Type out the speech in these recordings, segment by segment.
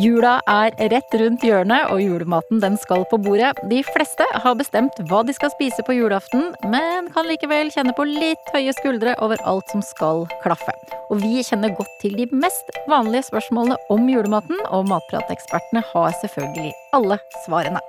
Jula er rett rundt hjørnet, og julematen den skal på bordet. De fleste har bestemt hva de skal spise på julaften, men kan likevel kjenne på litt høye skuldre over alt som skal klaffe. Og vi kjenner godt til de mest vanlige spørsmålene om julematen, og matpratekspertene har selvfølgelig alle svarene.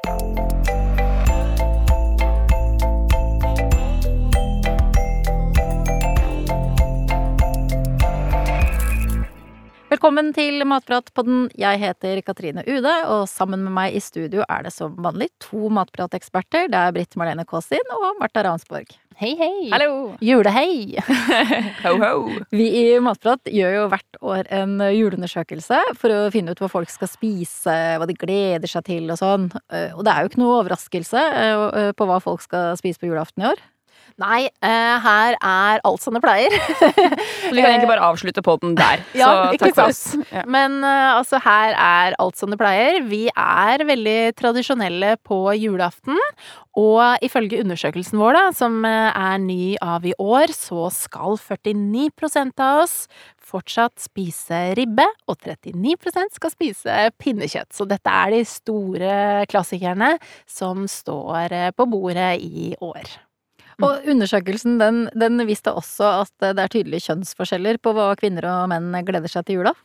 Velkommen til Matpratpodden. Jeg heter Katrine Ude, og sammen med meg i studio er det som vanlig to matprateksperter. Det er Britt Marlene Kaasin og Marta Ransborg. Hei, hei! Hallo! Julehei! ho, ho! Vi i Matprat gjør jo hvert år en juleundersøkelse for å finne ut hva folk skal spise, hva de gleder seg til og sånn. Og det er jo ikke noe overraskelse eh, på hva folk skal spise på julaften i år. Nei, uh, her er alt som det pleier. så vi kan egentlig bare avslutte på den der. ja, så takk for oss. Ja. Men uh, altså, her er alt som det pleier. Vi er veldig tradisjonelle på julaften. Og ifølge undersøkelsen vår, da, som uh, er ny av i år, så skal 49% av oss fortsatt spise ribbe, og 39% skal spise pinnekjøtt. Så dette er de store klassikerne som står på bordet i år. Og undersøkelsen den, den, viste også at det er tydelige kjønnsforskjeller på hva kvinner og menn gleder seg til jula.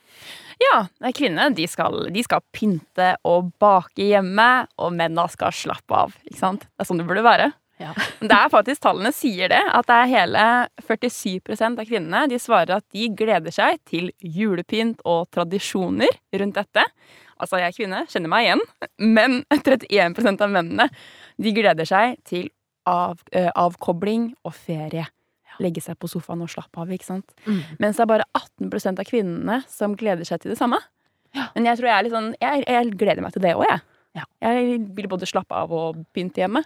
Ja, kvinner de skal, de skal pynte og bake hjemme, og mennene skal slappe av. Ikke sant? Det er sånn det burde være. Ja. det er faktisk Tallene sier det, at det er hele 47% av kvinnene de svarer at de gleder seg til julepynt og tradisjoner rundt dette. Altså, jeg er kvinne, kjenner meg igjen, men 31% av mennene de gleder seg til av, eh, avkobling og ferie. Legge seg på sofaen og slappe av. ikke sant? Mm. Mens det er bare 18% av kvinnene som gleder seg til det samme. Ja. Men jeg tror jeg er litt sånn Jeg, jeg gleder meg til det òg, jeg. Ja. Jeg vil både slappe av og pynte hjemme.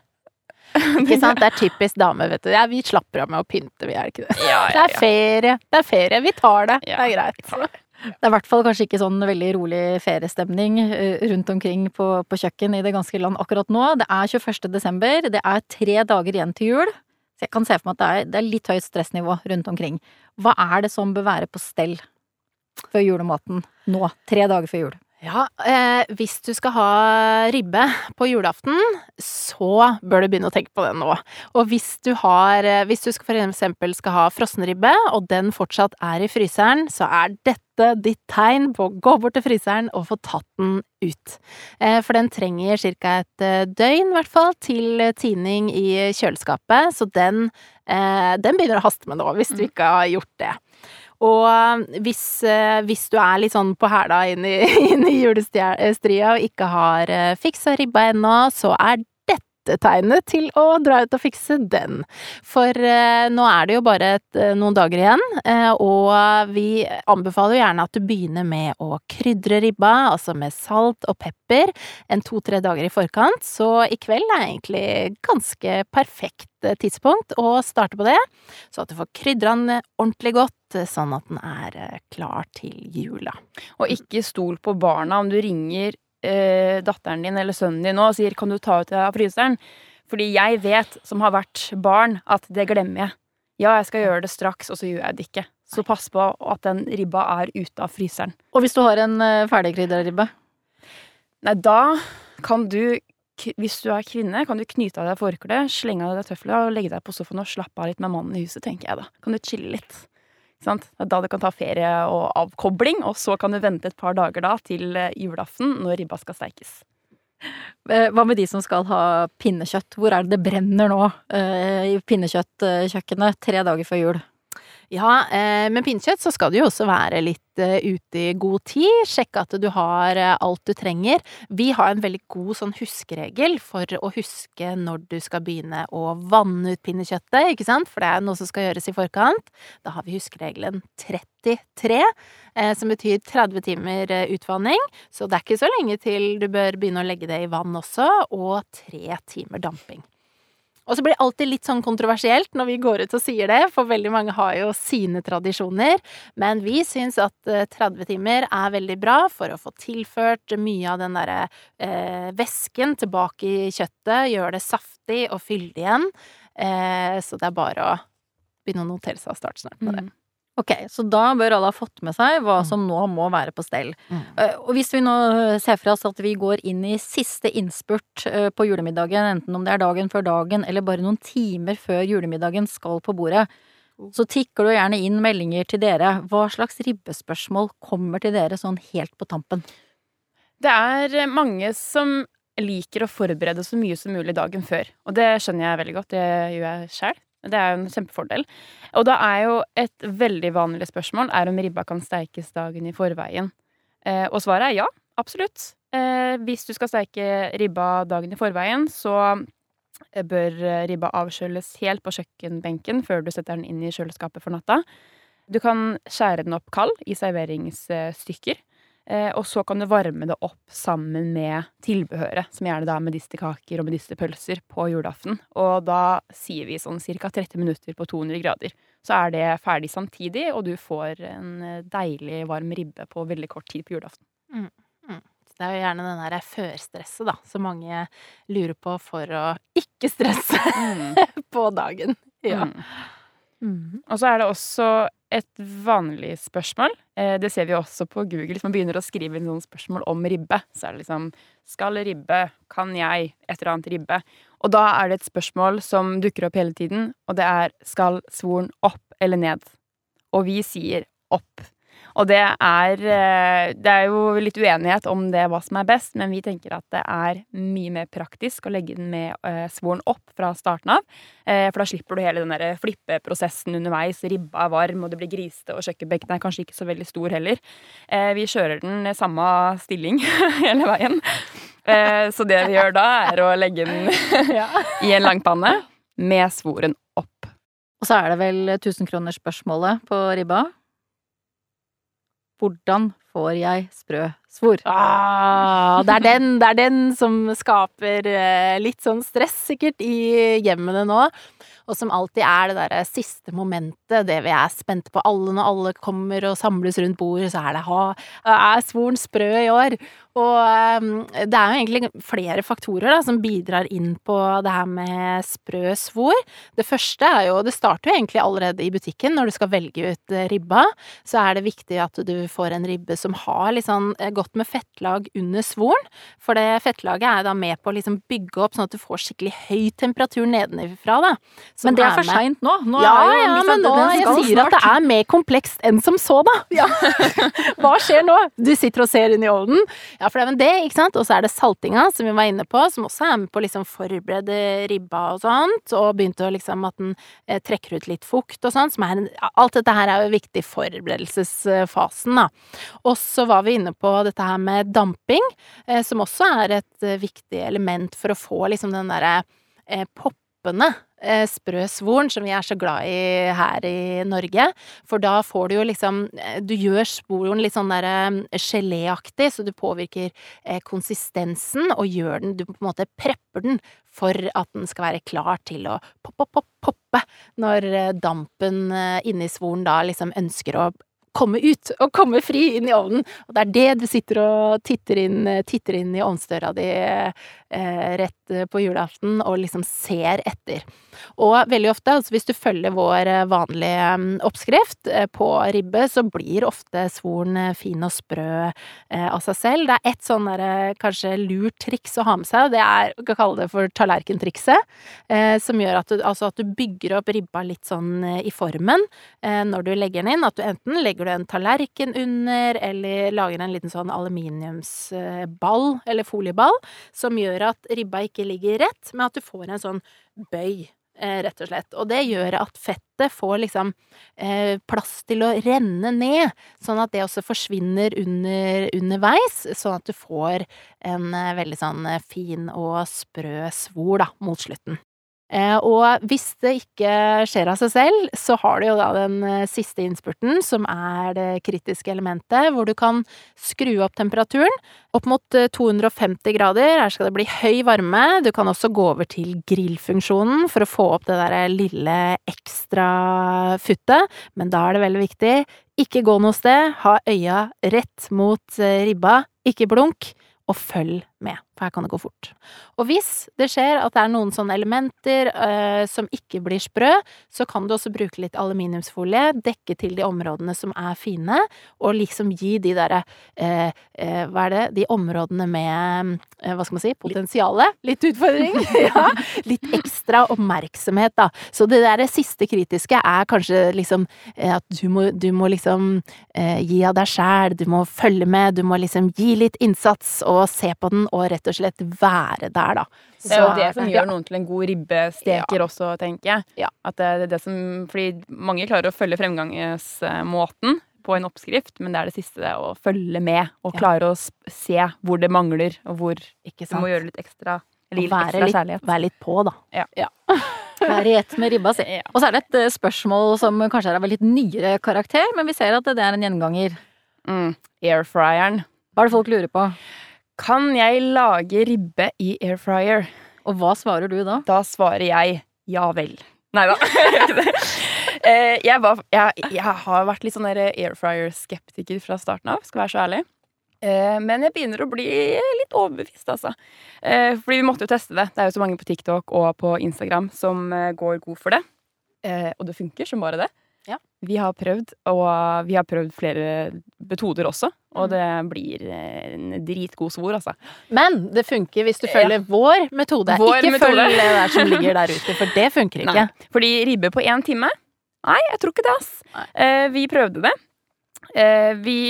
ikke sant? Det er typisk dame, vet du. Ja, vi slapper av med å pynte, vi er ikke det. Ja, det er ferie. Det er ferie. Vi tar det. det er greit. Det er i hvert fall kanskje ikke sånn veldig rolig feriestemning eh, rundt omkring på, på, kjøkken i det ganske land akkurat nå. Det er 21. desember, det er tre dager igjen til jul. Så jeg kan se for meg at det er, det er litt høyt stressnivå rundt omkring. Hva er det som bør være på stell før julematen nå, tre dager før jul? Ja, eh, hvis du skal ha ribbe på julaften, så bør du begynne å tenke på det nå. Og hvis du har eh, Hvis du skal for eksempel skal ha frossenribbe, og den fortsatt er i fryseren, så er dette ditt tegn på å gå bort til fryseren og få tatt den ut. Eh, for den trenger ca. et eh, døgn, i hvert fall, til tining i kjøleskapet, så den, eh, den begynner å haste med nå, hvis du mm. ikke har gjort det. Og um, hvis, uh, hvis, du er litt sånn på hæla inn i, i julestria og ikke har uh, fiksa ribba ennå, så er dette tegnet til å dra ut og fikse den. For nå er det jo bare et, noen dager igjen, og vi anbefaler jo gjerne at du begynner med å krydre ribba, altså med salt og pepper, en to-tre dager i forkant. Så i kveld er egentlig ganske perfekt tidspunkt å starte på det, så at du får krydra den ordentlig godt Eh, sånn at den er eh, klar til jula. Og ikke stol på barna om du ringer eh, datteren din eller sønnen din nå og sier 'kan du ta ut det av fryseren'? Fordi jeg vet, som har vært barn, at det glemmer jeg. Ja, jeg skal gjøre det straks, og så gjør jeg det ikke. Så pass på at den ribba er ute av fryseren. Og hvis du har en uh, ferdigkrydra ribbe? Nei, da kan du hvis du er kvinne, kan du knyte av deg forkleet, slenge av deg tøflene og legge deg på sofaen og slappe av litt med mannen i huset, tenker jeg da. Kan du chille litt. Sant? Da du kan ta ferie og avkobling, og så kan du vente et par dager da til eh, julaften når ribba skal steikes. Eh, hva med de som skal ha pinnekjøtt? Hvor er det det brenner nå eh, i pinnekjøttkjøkkenet tre dager før jul? Ja, eh, med pinnekjøtt så skal du jo også være litt eh, ute i god tid. Sjekke at du har eh, alt du trenger. Vi har en veldig god sånn huskeregel for å huske når du skal begynne å vanne ut pinnekjøttet, ikke sant? For det er noe som skal gjøres i forkant. Da har vi huskeregelen 33, som betyr 30 timer utvanning. Så det er ikke så lenge til du bør begynne å legge det i vann også, og tre timer damping. Og så blir det alltid litt sånn kontroversielt når vi går ut og sier det, for veldig mange har jo sine tradisjoner. Men vi syns at 30 eh, timer er veldig bra for å få tilført mye av den derre eh, væsken tilbake i kjøttet, gjøre det saftig og fyldig igjen. Eh, så det er bare å begynne å notere seg og starte snart med det. Mm. Ok, så da bør alle ha fått med seg hva Mm. som nå må være på stell. Mm. Eh, Og hvis vi nå ser for oss at vi går inn i siste innspurt eh, på julemiddagen, enten om det er dagen før dagen eller bare noen timer før julemiddagen skal på bordet, så tikker du gjerne inn meldinger til dere. Hva slags ribbespørsmål kommer til dere sånn helt på tampen? Det er mange som liker å forberede så mye som mulig dagen før. Og det skjønner jeg veldig godt. Det gjør jeg sjøl. Det er jo en kjempefordel. Og da er jo et veldig vanlig spørsmål er om ribba kan steikes dagen i forveien. Eh, og svaret er ja, absolutt. Eh, hvis du skal steike ribba dagen i forveien, så eh, bør ribba avkjøles helt på kjøkkenbenken før du setter den inn i kjøleskapet for natta. Du kan skjære den opp kald i serveringsstykker. Eh, og så kan du varme det opp sammen med tilbehøret, som gjerne da er medisterkaker og medisterpølser på julaften. Og da sier vi sånn ca. 30 minutter på 200 grader. Så er det ferdig samtidig, og du får en eh, deilig varm ribbe på veldig kort tid på julaften. Det er jo gjerne den der førstresset, da, som mange lurer på for å ikke stresse på dagen. Ja. Mm. Mm. Og så er det også et vanlig spørsmål. Eh, det ser vi også på Google. Hvis man begynner å skrive inn sånne spørsmål om ribbe, så er det liksom Skal ribbe? Kan jeg? Et eller annet ribbe. Og da er det et spørsmål som dukker opp hele tiden, og det er Skal svoren opp eller ned? Og vi sier opp. Og det er eh, Det er jo litt uenighet om det hva som er best, men vi tenker at det er mye mer praktisk å legge den med eh, svoren opp fra starten av. Eh, For da slipper du hele den der flippeprosessen underveis. Ribba er varm, og det blir grisete, og kjøkkenbenken er kanskje ikke så veldig stor heller. Vi kjører den i samme stilling hele veien. Så det vi gjør da, er å legge den i en langpanne med svoren opp. Og så er det vel tusenkronersspørsmålet på ribba. Hvordan får jeg sprø svor? Ah, det er den, det er den som skaper eh, litt sånn stress, sikkert, i hjemmene nå. Og som alltid er det derre siste momentet, det vi er spente på. Alle når alle kommer og samles rundt bordet, så er det ha, er svoren sprø i år? Og eh, det er jo egentlig flere faktorer da, som bidrar inn på det her med sprø svor. Det første er jo Det starter jo egentlig allerede i butikken, når du skal velge ut eh, ribba. Så er det viktig at du får en ribbe som har litt sånn eh, godt med fettlag under svoren. For det fettlaget er da med på å liksom bygge opp sånn at du får skikkelig høy temperatur nedenifra, da. Men det er for seint nå. nå ja, er jo, ja, men nå den jeg sier at det er mer komplekst enn som så, da. Ja. Hva skjer nå? Du sitter og ser inn i ovnen. Ja, for det er vel det, ikke sant. Og så er det saltinga, som vi var inne på, som også er med på å liksom forberede ribba og sånt. Og begynte å liksom at den eh, trekker ut litt fukt og sånn. Alt dette her er jo viktig i forberedelsesfasen, da. Og så var vi inne på dette her med damping, eh, som også er et eh, viktig element for å få liksom den derre eh, poppende sprø svoren som vi er så glad i her i Norge. For da får du jo liksom eh, Du gjør svoren litt sånn derre geléaktig, så du påvirker eh, konsistensen og gjør den Du på en måte prepper den for at den skal være klar til å poppe, poppe, poppe når eh, dampen eh, inni svoren da liksom ønsker å komme ut og komme fri inn i ovnen. Og det er det du sitter og titter inn, titter inn i ovnsdøra di eh, rett på julaften og liksom ser etter. Og veldig ofte, altså hvis du følger vår eh, vanlige mm, oppskrift eh, på ribbe, så blir ofte svoren eh, fin og sprø eh, av seg selv. Det er ett sånn derre kanskje lurt triks å ha med seg, det er, vi kan kalle det for tallerkentrikset, eh, som gjør at du, altså at du bygger opp ribba litt sånn eh, i formen eh, når du legger den inn. At du enten legger du en tallerken under, eller lager en liten sånn aluminiumsball, eller folieball, som gjør at ribba ikke ligger rett, men at du får en sånn bøy. eh, Rett og slett. Og det gjør at fettet får liksom eh, plass til å renne ned, sånn at det også forsvinner under, underveis, sånn at du får en eh, veldig sånn fin og sprø svor da, mot slutten. Eh, og hvis det ikke skjer av seg selv, så har du jo da den eh, siste innspurten, som er det kritiske elementet, hvor du kan skru opp temperaturen opp mot eh, 250 grader. Her skal det bli høy varme. Du kan også gå over til grillfunksjonen for å få opp det der lille ekstra futtet, men da er det veldig viktig ikke gå noe sted, ha øya rett mot eh, ribba, ikke blunk, og følg med, for her kan det gå fort. Og hvis det skjer at det er noen sånne elementer øh, som ikke blir sprø, så kan du også bruke litt aluminiumsfolie, dekke til de områdene som er fine, og liksom gi de derre øh, øh, Hva er det? De områdene med hva skal man si, potensialet? Litt utfordring? ja. Litt ekstra oppmerksomhet, da. Så det der siste kritiske er kanskje liksom at du må, du må liksom gi av deg sjæl, du må følge med, du må liksom gi litt innsats og se på den og rett og slett være der, da. det er jo det som gjør noen til en god ribbesteker ja. også, tenker jeg. Ja. At det, er det som, fordi mange klarer å følge fremgangsmåten på en oppskrift, men det er det siste, det å følge med og klare å se hvor det mangler, og hvor du må gjøre litt ekstra eller litt være ekstra kjærlighet. Være litt på, da. Ja. ja. Være i ett med ribba si. Og så er det et eh, spørsmål som kanskje er av litt nyere karakter, men vi ser at det er en gjenganger. Mm. Airfryeren. Hva er det folk lurer på? Kan jeg lage ribbe i air fryer? Og hva svarer du da? Da svarer jeg ja vel. Nei da, jeg. Eh, jeg, var, jeg, jeg, har vært litt sånn air fryer-skeptiker fra starten av, skal være så ærlig. Eh, men jeg begynner å bli litt overbevist, altså. Eh, fordi vi måtte jo teste det. Det er jo så mange på TikTok og på Instagram som går god for det. Og det funker som bare det. Vi har prøvd, og vi har prøvd flere metoder også. Og mm. det blir en dritgod svor, altså. Men det funker hvis du følger ja. vår metode. Vår ikke metode. følg det der som ligger der ute, for det funker ikke. Nei. Fordi ribbe på én time Nei, jeg tror ikke det, ass. Eh, vi prøvde det. Eh, vi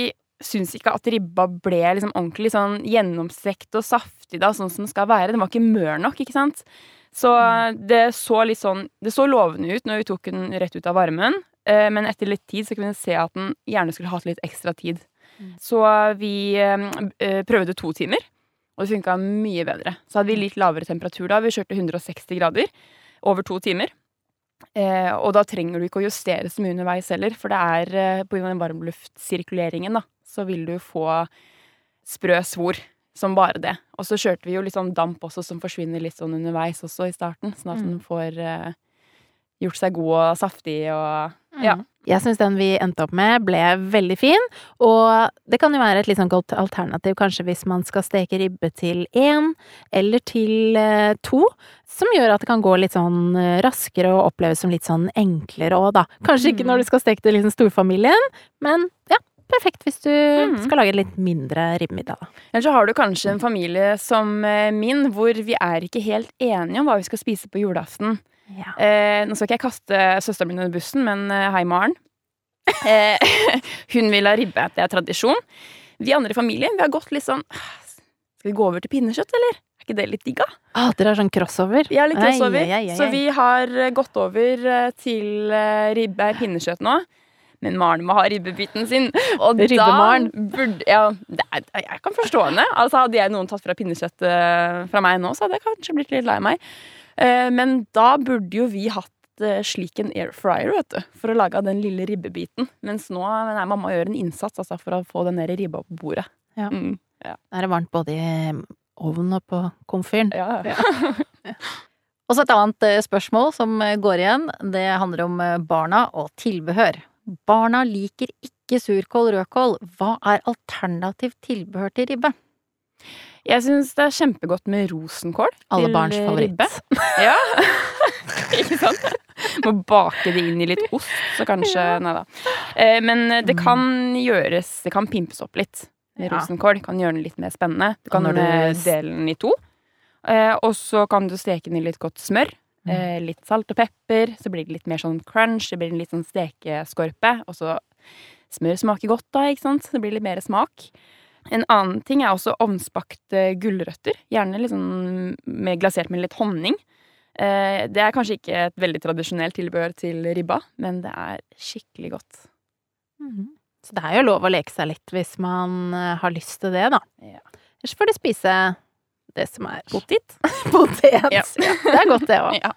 syns ikke at ribba ble liksom ordentlig sånn gjennomstekt og saftig da, sånn som den skal være. Den var ikke mør nok, ikke sant. Så mm. det så litt sånn Det så lovende ut når vi tok den rett ut av varmen. Eh, men etter litt tid så kunne vi se at den gjerne skulle hatt litt ekstra tid. Mm. Så vi eh, eh, prøvde to timer, og det funka mye bedre. Så hadde vi litt lavere temperatur da. Vi kjørte 160 grader over to timer. og da trenger du ikke å justere så mye underveis heller, for det er grunn av den varmluftsirkuleringen, da, så vil du få sprø svor som bare det. Og så kjørte vi jo litt sånn damp også, som forsvinner litt sånn underveis også i starten, sånn at mm. den får gjort seg god og saftig og ja. Mm. Jeg syns den vi endte opp med, ble veldig fin, og det kan jo være et litt sånn godt alternativ kanskje hvis man skal steke ribbe til én eller til eh, to, som gjør at det kan gå litt sånn eh, raskere og oppleves som litt sånn enklere òg, da. Kanskje ikke når mm. du skal steke til liksom storfamilien, men ja. Perfekt hvis du mm. skal lage litt mindre ribbemiddag. Eller så har du kanskje en familie som eh, min, hvor vi er ikke helt enige om hva vi skal spise på julaften. Ja. Eh, nå skal ikke jeg kaste søsteren min under bussen, men eh, hei, Maren. Eh, hun vil ha ribbe. Det er tradisjon. Vi andre i familien vi har gått litt sånn Skal vi gå over til pinnekjøtt, eller? Er ikke det litt digg, da? Ah, dere har sånn crossover? Ja, litt crossover. Ei, ei, ei, så vi har eh, gått over eh, til ribbe pinnekjøtt nå. Men Maren må ha ribbebiten sin. Og da burde Ja, er, jeg kan forstå henne. Altså, hadde jeg noen tatt fra pinnekjøttet fra meg nå, så hadde jeg kanskje blitt litt lei meg. Eh, men da burde jo vi hatt eh, slik en air fryer, vet du, for å lage av den lille ribbebiten. Mens nå nei, mamma gjør en innsats altså, for å få den der ribba på bordet. Ja. Mm, ja. Er det varmt både i ovnen og på komfyren? Ja. ja. Og så et annet eh, spørsmål som går igjen. Det handler om barna og tilbehør. Barna liker ikke surkål rødkål. Hva er alternativt tilbehør til ribbe? Jeg syns det er kjempegodt med rosenkål. Alle barns favoritt. ja. Ikke sant? Må bake det inn i litt ost, så kanskje. Nei da. Eh, men det mm. kan gjøres Det kan pimpes opp litt rosenkål. Kan gjøre den litt mer spennende. Du kan gjøre dele den i to. Eh, og så kan du steke den i litt godt smør. Mm. Eh, litt salt og pepper. Så blir det litt mer sånn crunch. Det blir en litt sånn stekeskorpe. Og så smør smaker godt da, ikke sant. Det blir litt mer smak. En annen ting er også ovnsbakte gulrøtter. Gjerne liksom med, glasert med litt honning. Eh, det er kanskje ikke et veldig tradisjonelt tilbehør til ribba, men det er skikkelig godt. Mm. Så det er jo lov å leke seg litt hvis man eh, har lyst til det, da. Ja. Ellers får du spise det som er Potet. Potet. Ja. Det er godt, det òg. Ja.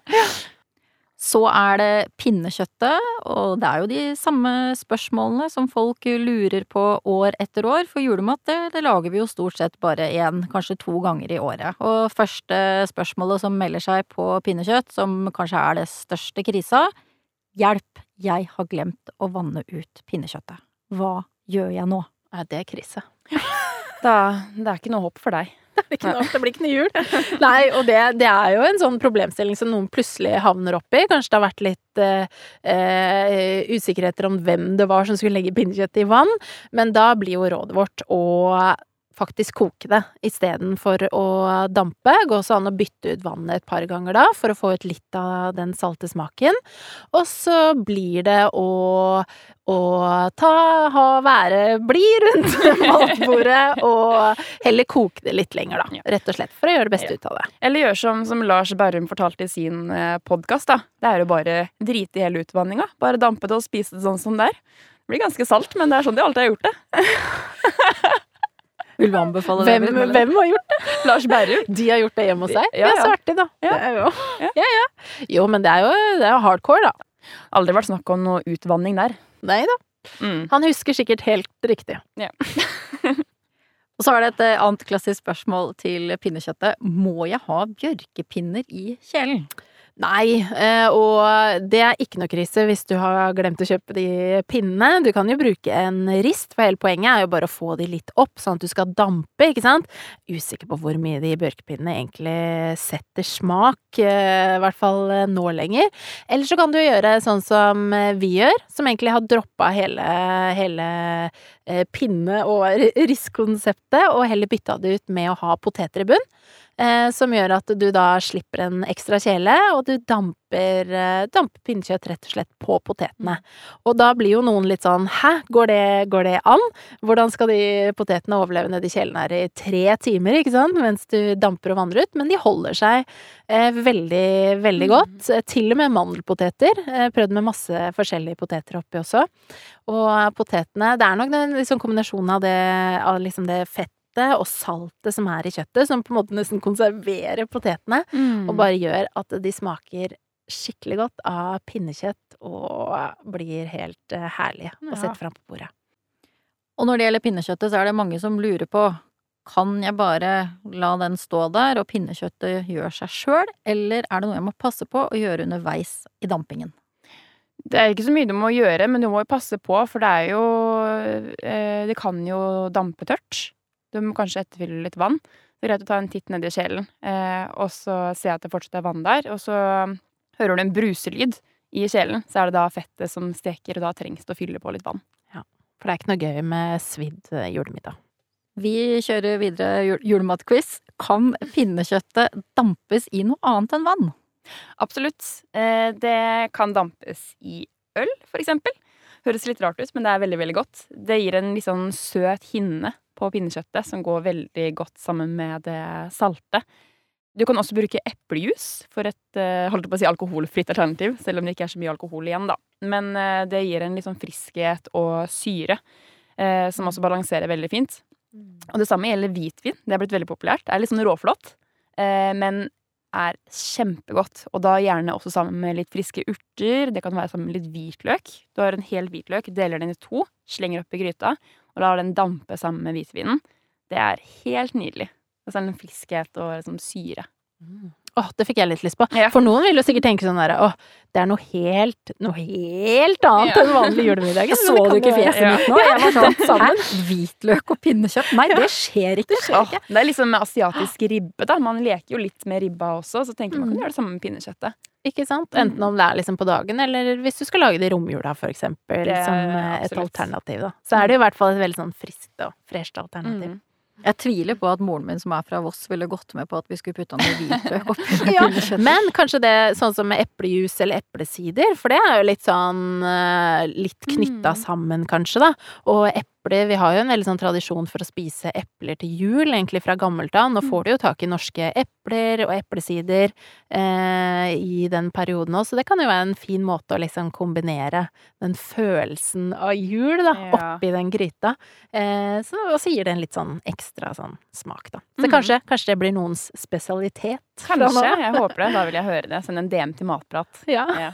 Så er det pinnekjøttet, og det er jo de samme spørsmålene som folk lurer på år etter år, for julemat det, det lager vi jo stort sett bare én, kanskje to ganger i året. Og første spørsmålet som melder seg på pinnekjøtt, som kanskje er det største krisa, hjelp, jeg har glemt å vanne ut pinnekjøttet. Hva gjør jeg nå? Er det krise? Da, det er ikke noe håp for deg. Det ikke nok, det blir ikke noe jul. Nei, og det, det, er jo en sånn problemstilling som noen plutselig havner opp i. Kanskje det har vært litt eh, eh, usikkerheter om hvem det var som skulle legge pinnekjøttet i vann, men da blir jo rådet vårt å faktisk koke det istedenfor å dampe. Går også an å bytte ut vannet et par ganger da, for å få ut litt av den salte smaken. Og så blir det å, å ta, ha, være, blid rundt matbordet og heller koke det litt lenger, da. Rett og slett. For å gjøre det beste ut av det. Eller gjør som, som Lars Berrum fortalte i sin eh, podkast, da. Det er jo bare drite i hele utvanninga. Bare dampe det og spise det sånn som det er. Det blir ganske salt, men det er sånn de alltid har gjort det. Vil du anbefale det? Hvem, hvem, har gjort det? Lars Berrum. De har gjort det hjemme hos seg? Ja, ja. Så artig, da. Ja. Jo. ja. ja, Jo, men det er jo, det er jo hardcore, da. Aldri vært snakk om noe utvanning der. Nei da. Mm. Han husker sikkert helt riktig. Ja. Og så er det et eh, annet klassisk spørsmål til pinnekjøttet. Må jeg ha bjørkepinner i kjelen? Nei, eh, og det er ikke noe krise hvis du har glemt å kjøpe de pinnene. Du kan jo bruke en rist, for hele poenget er jo bare å få de litt opp, sånn at du skal dampe, ikke sant. Usikker på hvor mye de bjørkepinnene egentlig setter smak, eh, i hvert fall eh, nå lenger. Eller så kan du gjøre sånn som vi gjør, som egentlig har droppa hele, hele pinne- og ristkonseptet, og heller bytta det ut med å ha poteter i bunn eh, som gjør at du da slipper en ekstra kjele, og du damper, eh, damper pinnekjøtt rett og slett på potetene. Og da blir jo noen litt sånn hæ, går det, går det an? Hvordan skal de potetene overleve nedi kjelen her i tre timer, ikke sant, mens du damper og vanner ut? Men de holder seg eh, veldig, veldig godt. Mm. Til og med mandelpoteter. Eh, prøvd med masse forskjellige poteter oppi også. Og potetene Det er nok en liksom kombinasjon av det, av liksom det fett fettet og saltet som er i kjøttet, som på en måte nesten konserverer potetene, mm. og bare gjør at de smaker skikkelig godt av pinnekjøtt og blir helt uh, herlige ja. å sette fram på bordet. Og når det gjelder pinnekjøttet, så er det mange som lurer på kan jeg bare la den stå der, og pinnekjøttet gjør seg sjøl, eller er det noe jeg må passe på å gjøre underveis i dampingen? Det er ikke så mye du må gjøre, men du må jo passe på, for det er jo eh, Det kan jo dampe tørt. Du må kanskje etterfylle litt vann. Det er greit å ta en titt nedi kjelen, eh, og så se at det fortsatt er vann der. Og så hører du en bruselyd i kjelen, så er det da fettet som steker, og da trengs det å fylle på litt vann. Ja, for det er ikke noe gøy med svidd eh, julemiddag. Vi kjører videre julematquiz. Kan pinnekjøttet dampes i noe annet enn vann? Absolutt. Eh, det kan dampes i øl, for eksempel. Høres litt rart ut, men det er veldig, veldig godt. Det gir en litt sånn søt hinne på pinnekjøttet, som går veldig godt sammen med det salte. Du kan også bruke eplejus for et eh, holdt på å si alkoholfritt alternativ, selv om det ikke er så mye alkohol igjen, da. Men eh, det gir en litt sånn friskhet og syre, eh, som også balanserer veldig fint. Mm. Og det samme gjelder hvitvin. Det er blitt veldig populært. Det er litt sånn råflott, men er kjempegodt. Og da gjerne også sammen med litt friske urter. Det kan være sammen med litt hvitløk. Du har en hel hvitløk, deler den i to, slenger oppi gryta, og lar den dampe sammen med hvitvinen. Det er helt nydelig. Det er sånn friskhet og liksom syre. Mm. Åh, det fikk jeg litt lyst på. Ja. For noen vil jo sikkert tenke sånn derre åh, det er noe helt, noe helt annet ja. enn vanlig julemiddag. Så du ikke fjeset mitt nå? Jeg var sånn sammen. Hvitløk og pinnekjøtt? Nei, det skjer ikke. Det, skjer ikke. det er liksom med asiatisk ribbe, da. Man leker jo litt med ribba også, så tenker man kan mm. gjøre det samme med pinnekjøttet. Ikke sant? Enten om det er liksom på dagen, eller hvis du skal lage det i romjula, for eksempel, som liksom, et alternativ, da. Så er det i hvert fall et veldig sånn friskt og fresht alternativ. Mm. Jeg tviler på at moren min som er fra Voss ville gått med på at vi skulle putte noe hvitløk oppi ja, Men kanskje det sånn som med eplejus eller eplesider, for det er jo litt sånn eh, litt knytta mm. sammen, kanskje, da. Og epler Vi har jo en veldig sånn tradisjon for å spise epler til jul, egentlig fra gammelt av. Nå får du jo tak i norske epler og eplesider eh, i den perioden òg, så det kan jo være en fin måte å liksom kombinere den følelsen av jul, da, ja. oppi den gryta. Eh, så, og så gir det en litt sånn ekstra sånn smak, da. Så mm. kanskje, kanskje, det blir noens spesialitet. Kanskje. Jeg håper det. Da vil jeg høre det. Send en DM til Matprat. Ja. ja.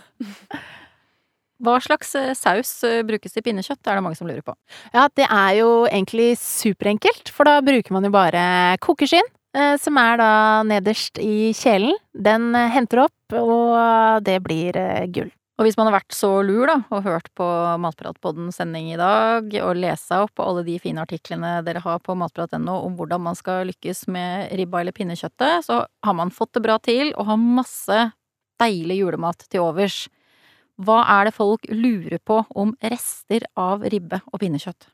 Hva slags eh, saus eh, brukes til pinnekjøtt, er det mange som lurer på. Ja, det er jo egentlig superenkelt, for da bruker man jo bare kokeskinn. Eh, som er da nederst i kjelen. Den henter opp, og det blir gull. Og hvis man har vært så lur, da, og hørt på Matpratpoddens sending i dag, og lesa opp på alle de fine artiklene dere har på matprat.no om hvordan man skal lykkes med ribba eller pinnekjøttet, så har man fått det bra til og har masse deilig julemat til overs. Hva er det folk lurer på om rester av ribbe og pinnekjøtt?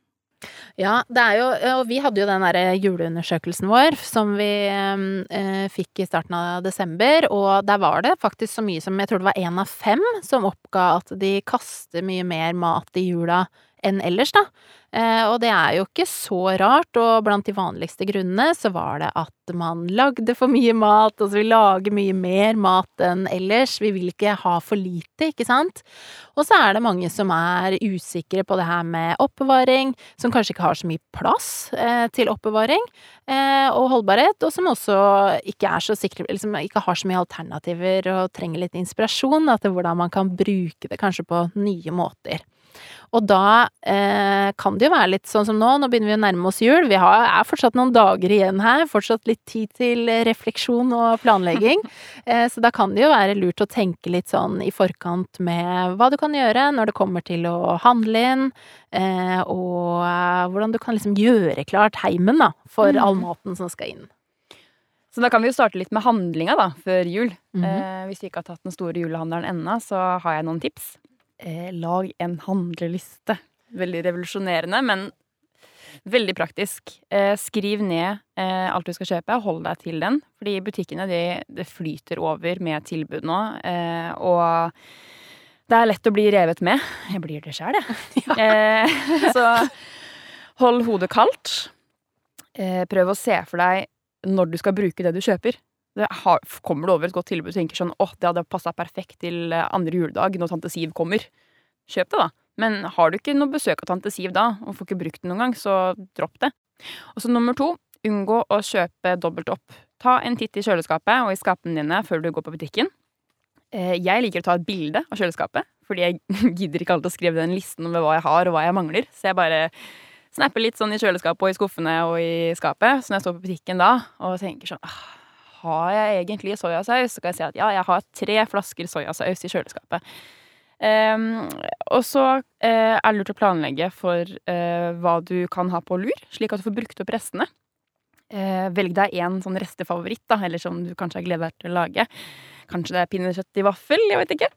Ja, det er jo Og vi hadde jo den derre juleundersøkelsen vår som vi eh, fikk i starten av desember, og der var det faktisk så mye som Jeg tror det var én av fem som oppga at de kaster mye mer mat i jula enn ellers, da. Eh, og det er jo ikke så rart, og blant de vanligste grunnene så var det at man lagde for mye mat, altså vi lager mye mer mat enn ellers, vi vil ikke ha for lite, ikke sant? Og så er det mange som er usikre på det her med oppbevaring, som kanskje ikke har så mye plass eh, til oppbevaring eh, og holdbarhet, og som også ikke er så sikre, liksom ikke har så mye alternativer og trenger litt inspirasjon da, til hvordan man kan bruke det kanskje på nye måter. Og da eh, kan det jo være litt sånn som nå, nå begynner vi å nærme oss jul. Vi har, er fortsatt noen dager igjen her, fortsatt litt tid til refleksjon og planlegging. Eh, så da kan det jo være lurt å tenke litt sånn i forkant med hva du kan gjøre når det kommer til å handle inn, eh, og eh, hvordan du kan liksom gjøre klart heimen da, for mm. all maten som skal inn. Så da kan vi jo starte litt med handlinga da, før jul. Mm -hmm. hvis vi ikke har tatt den store julehandelen ennå, så har jeg noen tips eh, lag en handleliste. Veldig revolusjonerende, men veldig praktisk. Eh, skriv ned eh, alt du skal kjøpe, hold deg til den. Fordi butikkene de, det flyter over med tilbud nå, eh, og det er lett å bli revet med. Jeg blir det sjæl, jeg. Ja. Eh, så hold hodet kaldt. Eh, prøv å se for deg når du skal bruke det du kjøper har, kommer du over et godt tilbud og tenker sånn åh, det hadde passa perfekt til eh, andre juledag når tante Siv kommer, kjøp det, da. Men har du ikke noe besøk av tante Siv da, og får ikke brukt det noen gang, så dropp det. Og så nummer to, unngå å kjøpe dobbelt opp. Ta en titt i kjøleskapet og i skapene dine før du går på butikken. Eh, jeg liker å ta et bilde av kjøleskapet, fordi jeg gidder ikke alltid å skrive den listen over hva jeg har og hva jeg mangler. Så jeg bare snapper litt sånn i kjøleskapet og i skuffene og i skapet. Så når jeg står på butikken da og tenker sånn har jeg egentlig soyasaus? Så kan jeg si at ja, jeg har tre flasker soyasaus i kjøleskapet. Um, og så uh, er det lurt å planlegge for uh, hva du kan ha på lur, slik at du får brukt opp restene. Uh, velg deg én sånn restefavoritt, da, eller som du kanskje har gledet deg til å lage. Kanskje det er pinnekjøtt i vaffel, jeg vet ikke.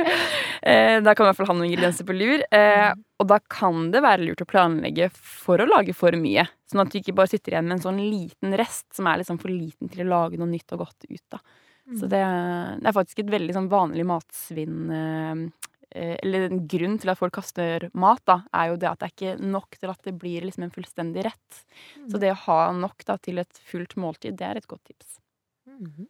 da kan i hvert fall ha noen ingredienser på lur. Og da kan det være lurt å planlegge for å lage for mye. Sånn at du ikke bare sitter igjen med en sånn liten rest som er liksom for liten til å lage noe nytt og godt ut av. Mm. Så det, det, er faktisk et veldig sånn vanlig matsvinn eh, Eller en grunn til at folk kaster mat, da, er jo det at det er ikke nok til at det blir liksom en fullstendig rett. Mm. Så det å ha nok da, til et fullt måltid, det er et godt tips. Mm.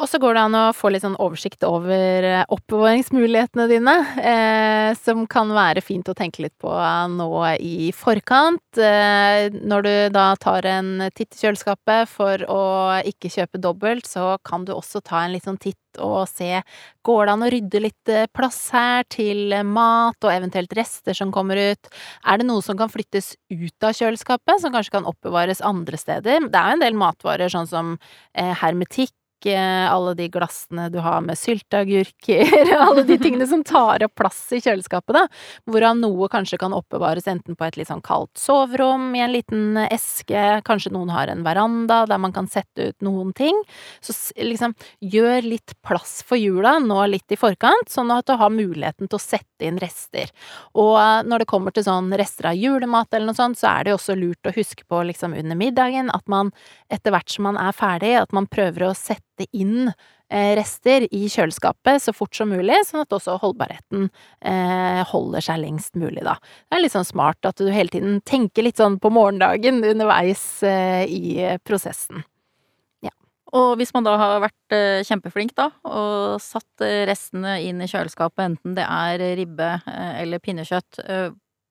Og så går det an å få litt sånn oversikt over eh, oppbevaringsmulighetene dine, eh, som kan være fint å tenke litt på nå i forkant. Eh, når du da tar en titt i kjøleskapet for å ikke kjøpe dobbelt, så kan du også ta en litt sånn titt og se går det an å rydde litt eh, plass her til mat og eventuelt rester som kommer ut. Er det noe som kan flyttes ut av kjøleskapet, som kanskje kan oppbevares andre steder? Det er jo en del matvarer sånn som eh, hermetikk alle de glassene du har med sylteagurker, alle de tingene som tar opp plass i kjøleskapet, da. Hvorav noe kanskje kan oppbevares enten på et litt sånn kaldt soverom, i en liten eske, kanskje noen har en veranda der man kan sette ut noen ting. Så liksom, gjør litt plass for jula nå litt i forkant, sånn at du har muligheten til å sette inn rester. Og eh, når det kommer til sånn rester av julemat eller noe sånt, så er det jo også lurt å huske på liksom under middagen at man etter hvert som man er ferdig, at man prøver å sette sette inn eh, rester i kjøleskapet så fort som mulig, sånn at også holdbarheten eh, holder seg lengst mulig, da. Det er litt sånn smart at du hele tiden tenker litt sånn på morgendagen underveis eh, i prosessen. Og hvis man da har vært kjempeflink, da, og satt restene inn i kjøleskapet, enten det er ribbe eller pinnekjøtt,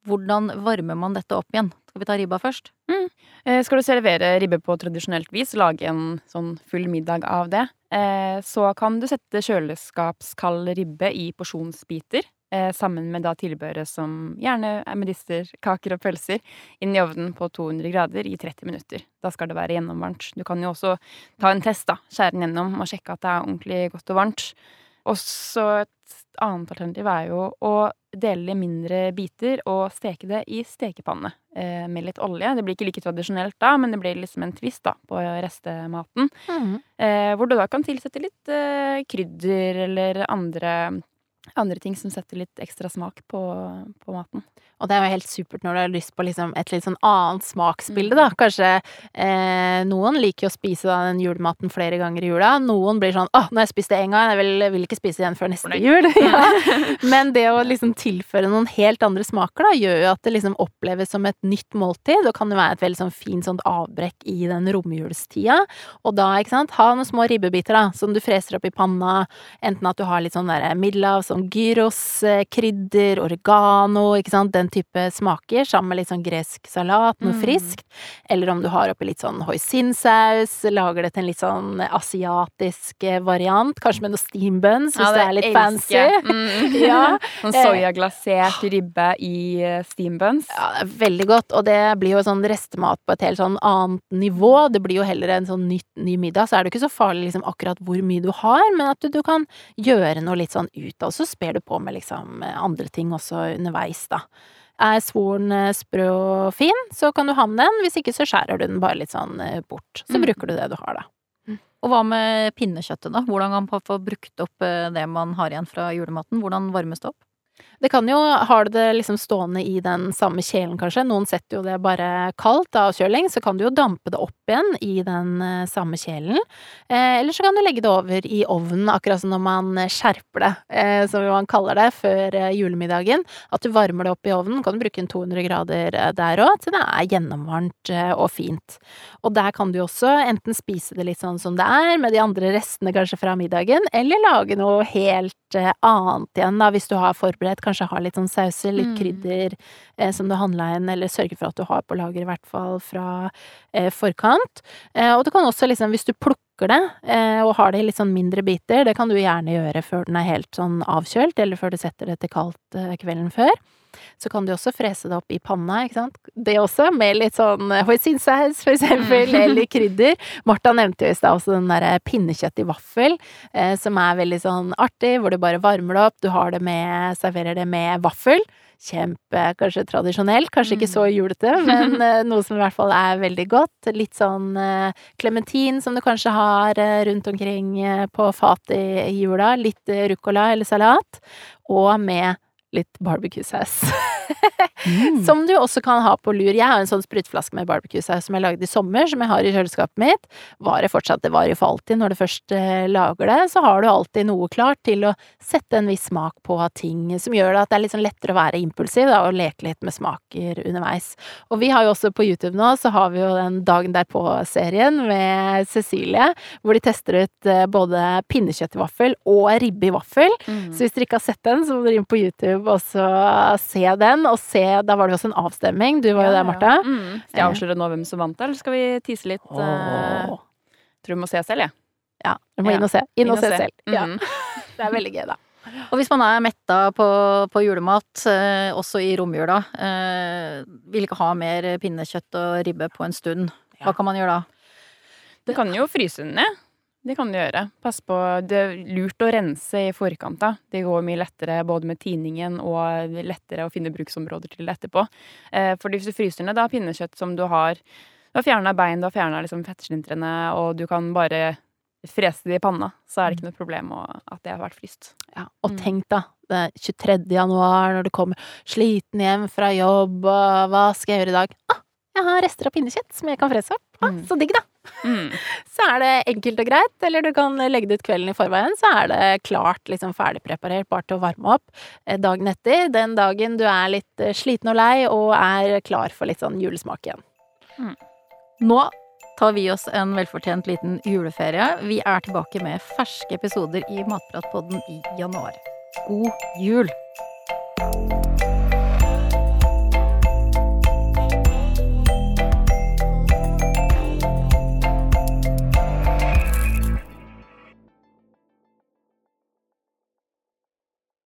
hvordan varmer man dette opp igjen? Skal vi ta ribba først? Mm. Eh, skal du servere ribbe på tradisjonelt vis, lage en sånn full middag av det, eh, så kan du sette kjøleskapskald ribbe i porsjonsbiter. Eh, sammen med da tilbehøret som gjerne er medister, kaker og pølser, inn i ovnen på 200 grader i 30 minutter. Da skal det være gjennomvarmt. Du kan jo også ta en test, da. Skjære den gjennom og sjekke at det er ordentlig godt og varmt. Og så et annet alternativ er jo å dele i mindre biter og steke det i stekepanne eh, med litt olje. Det blir ikke like tradisjonelt da, men det blir liksom en twist da på restematen. Mm. Eh, hvor du da kan tilsette litt eh, krydder eller andre, andre ting som setter litt ekstra smak på, på maten. Og det er jo helt supert når du har lyst på liksom et litt sånn annet smaksbilde, da. Kanskje eh, noen liker å spise da, den julematen flere ganger i jula. Noen blir sånn 'Å, nå har jeg spist det én gang, jeg vil, vil, ikke spise det igjen før neste jul'. ja. Men det å liksom tilføre noen helt andre smaker, da, gjør jo at det liksom oppleves som et nytt måltid, og kan jo være et veldig sånn fint sånt avbrekk i den romjulstida. Og da, ikke sant, ha noen små ribbebiter, da, som du freser opp i panna. Enten at du har litt sånn derre middellav, sånn gyros, eh, krydder, oregano, ikke sant, den type smaker, sammen med litt sånn gresk salat, noe Mm. friskt. Eller om du har oppi litt sånn hoisinsaus, lager det til en litt sånn asiatisk eh, variant, kanskje med noe steam buns, hvis det er litt fancy. Mm. Ja. Sånn soyaglasert ribbe i steambuns. steam buns. Ja, det er veldig godt, og det blir jo sånn restemat på et helt sånn annet nivå. Det blir jo heller en sånn nytt, ny middag, så er det jo ikke så farlig liksom akkurat hvor mye du har, men at du, du kan gjøre noe litt sånn ut av, så sper du på med liksom andre ting også underveis, da. Er svoren eh, sprø og fin, så kan du ha med den, hvis ikke så skjærer du den bare litt sånn eh, bort. Så Mm. bruker du det du har, da. Og hva med pinnekjøttet, da? Hvordan kan man få brukt opp eh, det man har igjen fra julematen? Hvordan varmes det opp? Det kan jo, du det liksom stående i den samme kjelen kanskje, noen setter jo det bare kaldt av avkjøling, så kan du jo dampe det opp igjen i den eh, samme kjelen. Eh, eller så kan du legge det over i ovnen, akkurat som når man skjerper det, eh, som man kaller det, før eh, julemiddagen. At du varmer det opp i ovnen, kan du bruke en 200 grader eh, der òg, til det er gjennomvarmt og fint. Og der kan du også enten spise det litt sånn som det er, med de andre restene kanskje fra middagen, eller lage noe helt annet igjen, da, hvis du har forberedt, kanskje har litt sånn sauser, litt Mm. krydder eh, som du handla inn, eller sørge for at du har på lager, i hvert fall fra eh, forkant. Eh, og du kan også liksom, hvis du plukker det, eh, og har det i litt sånn mindre biter, det kan du gjerne gjøre før den er helt sånn avkjølt, eller før du setter det til kaldt eh, kvelden før. Så kan du også frese det opp i panna, ikke sant. Det også, med litt sånn hoisinsaus, for eksempel, Mm. eller krydder. Martha nevnte jo i stad også den derre pinnekjøtt i vaffel, eh, som er veldig sånn artig, hvor du bare varmer det opp, du har det med, serverer det med vaffel. Kjempe, kanskje tradisjonelt, kanskje ikke så julete, men eh, noe som i hvert fall er veldig godt. Litt sånn klementin som du kanskje har eh, rundt omkring eh, på fatet i, jula. Litt eh, ruccola eller salat. Og med litt barbecue-saus. Mm. Som du også kan ha på lur. Jeg har en sånn sprutflaske med barbecue-saus som jeg lagde i sommer, som jeg har i kjøleskapet mitt. Varer fortsatt, det varer for alltid. Når du først eh, lager det, så har du alltid noe klart til å sette en viss smak på ting, som gjør det at det er litt sånn lettere å være impulsiv da, og leke litt med smaker underveis. Og vi har jo også på YouTube nå, så har vi jo den Dagen derpå-serien med Cecilie, hvor de tester ut eh, både pinnekjøtt i vaffel og ribbe i vaffel. Mm. Så hvis dere ikke har sett den, så må dere inn på YouTube og så se den, og se Da var det jo også en avstemning. Du var jo der, Martha. Mm. Skal jeg avsløre nå hvem som vant, eller skal vi tise litt? Oh. Uh, tror vi må se selv, jeg. Ja, du må Ja. inn og se. Inn, og se selv. Ja, Mm. det er veldig gøy, da. Og hvis man er metta på, på julemat, eh, også i romjula, eh, vil ikke ha mer pinnekjøtt og ribbe på en stund, hva kan man gjøre da? Du kan jo fryse den ned. Det kan du gjøre. Pass på, det er lurt å rense i forkant. da. Det går mye lettere både med tiningen og lettere å finne bruksområder til etterpå. For hvis du fryser ned da pinnekjøtt som du har Du har fjerna bein, du har fjerna liksom fettslintrene, og du kan bare frese det i panna, så er det ikke noe problem at det har vært fryst. Ja, og Mm. tenk da, det er 23. januar når du kommer sliten hjem fra jobb, og hva skal jeg gjøre i dag? Ah, jeg har rester av pinnekjøtt som jeg kan frese opp. Ah, Mm. så digg, da! Mm. Så er det enkelt og greit, eller du kan legge det ut kvelden i forveien, så er det klart liksom ferdigpreparert, bare til å varme opp eh, dagen etter. Den dagen du er litt eh, sliten og lei, og er klar for litt sånn julesmak igjen. Nå tar vi oss en velfortjent liten juleferie. Vi er tilbake med ferske episoder i Matpratpodden i januar. God jul!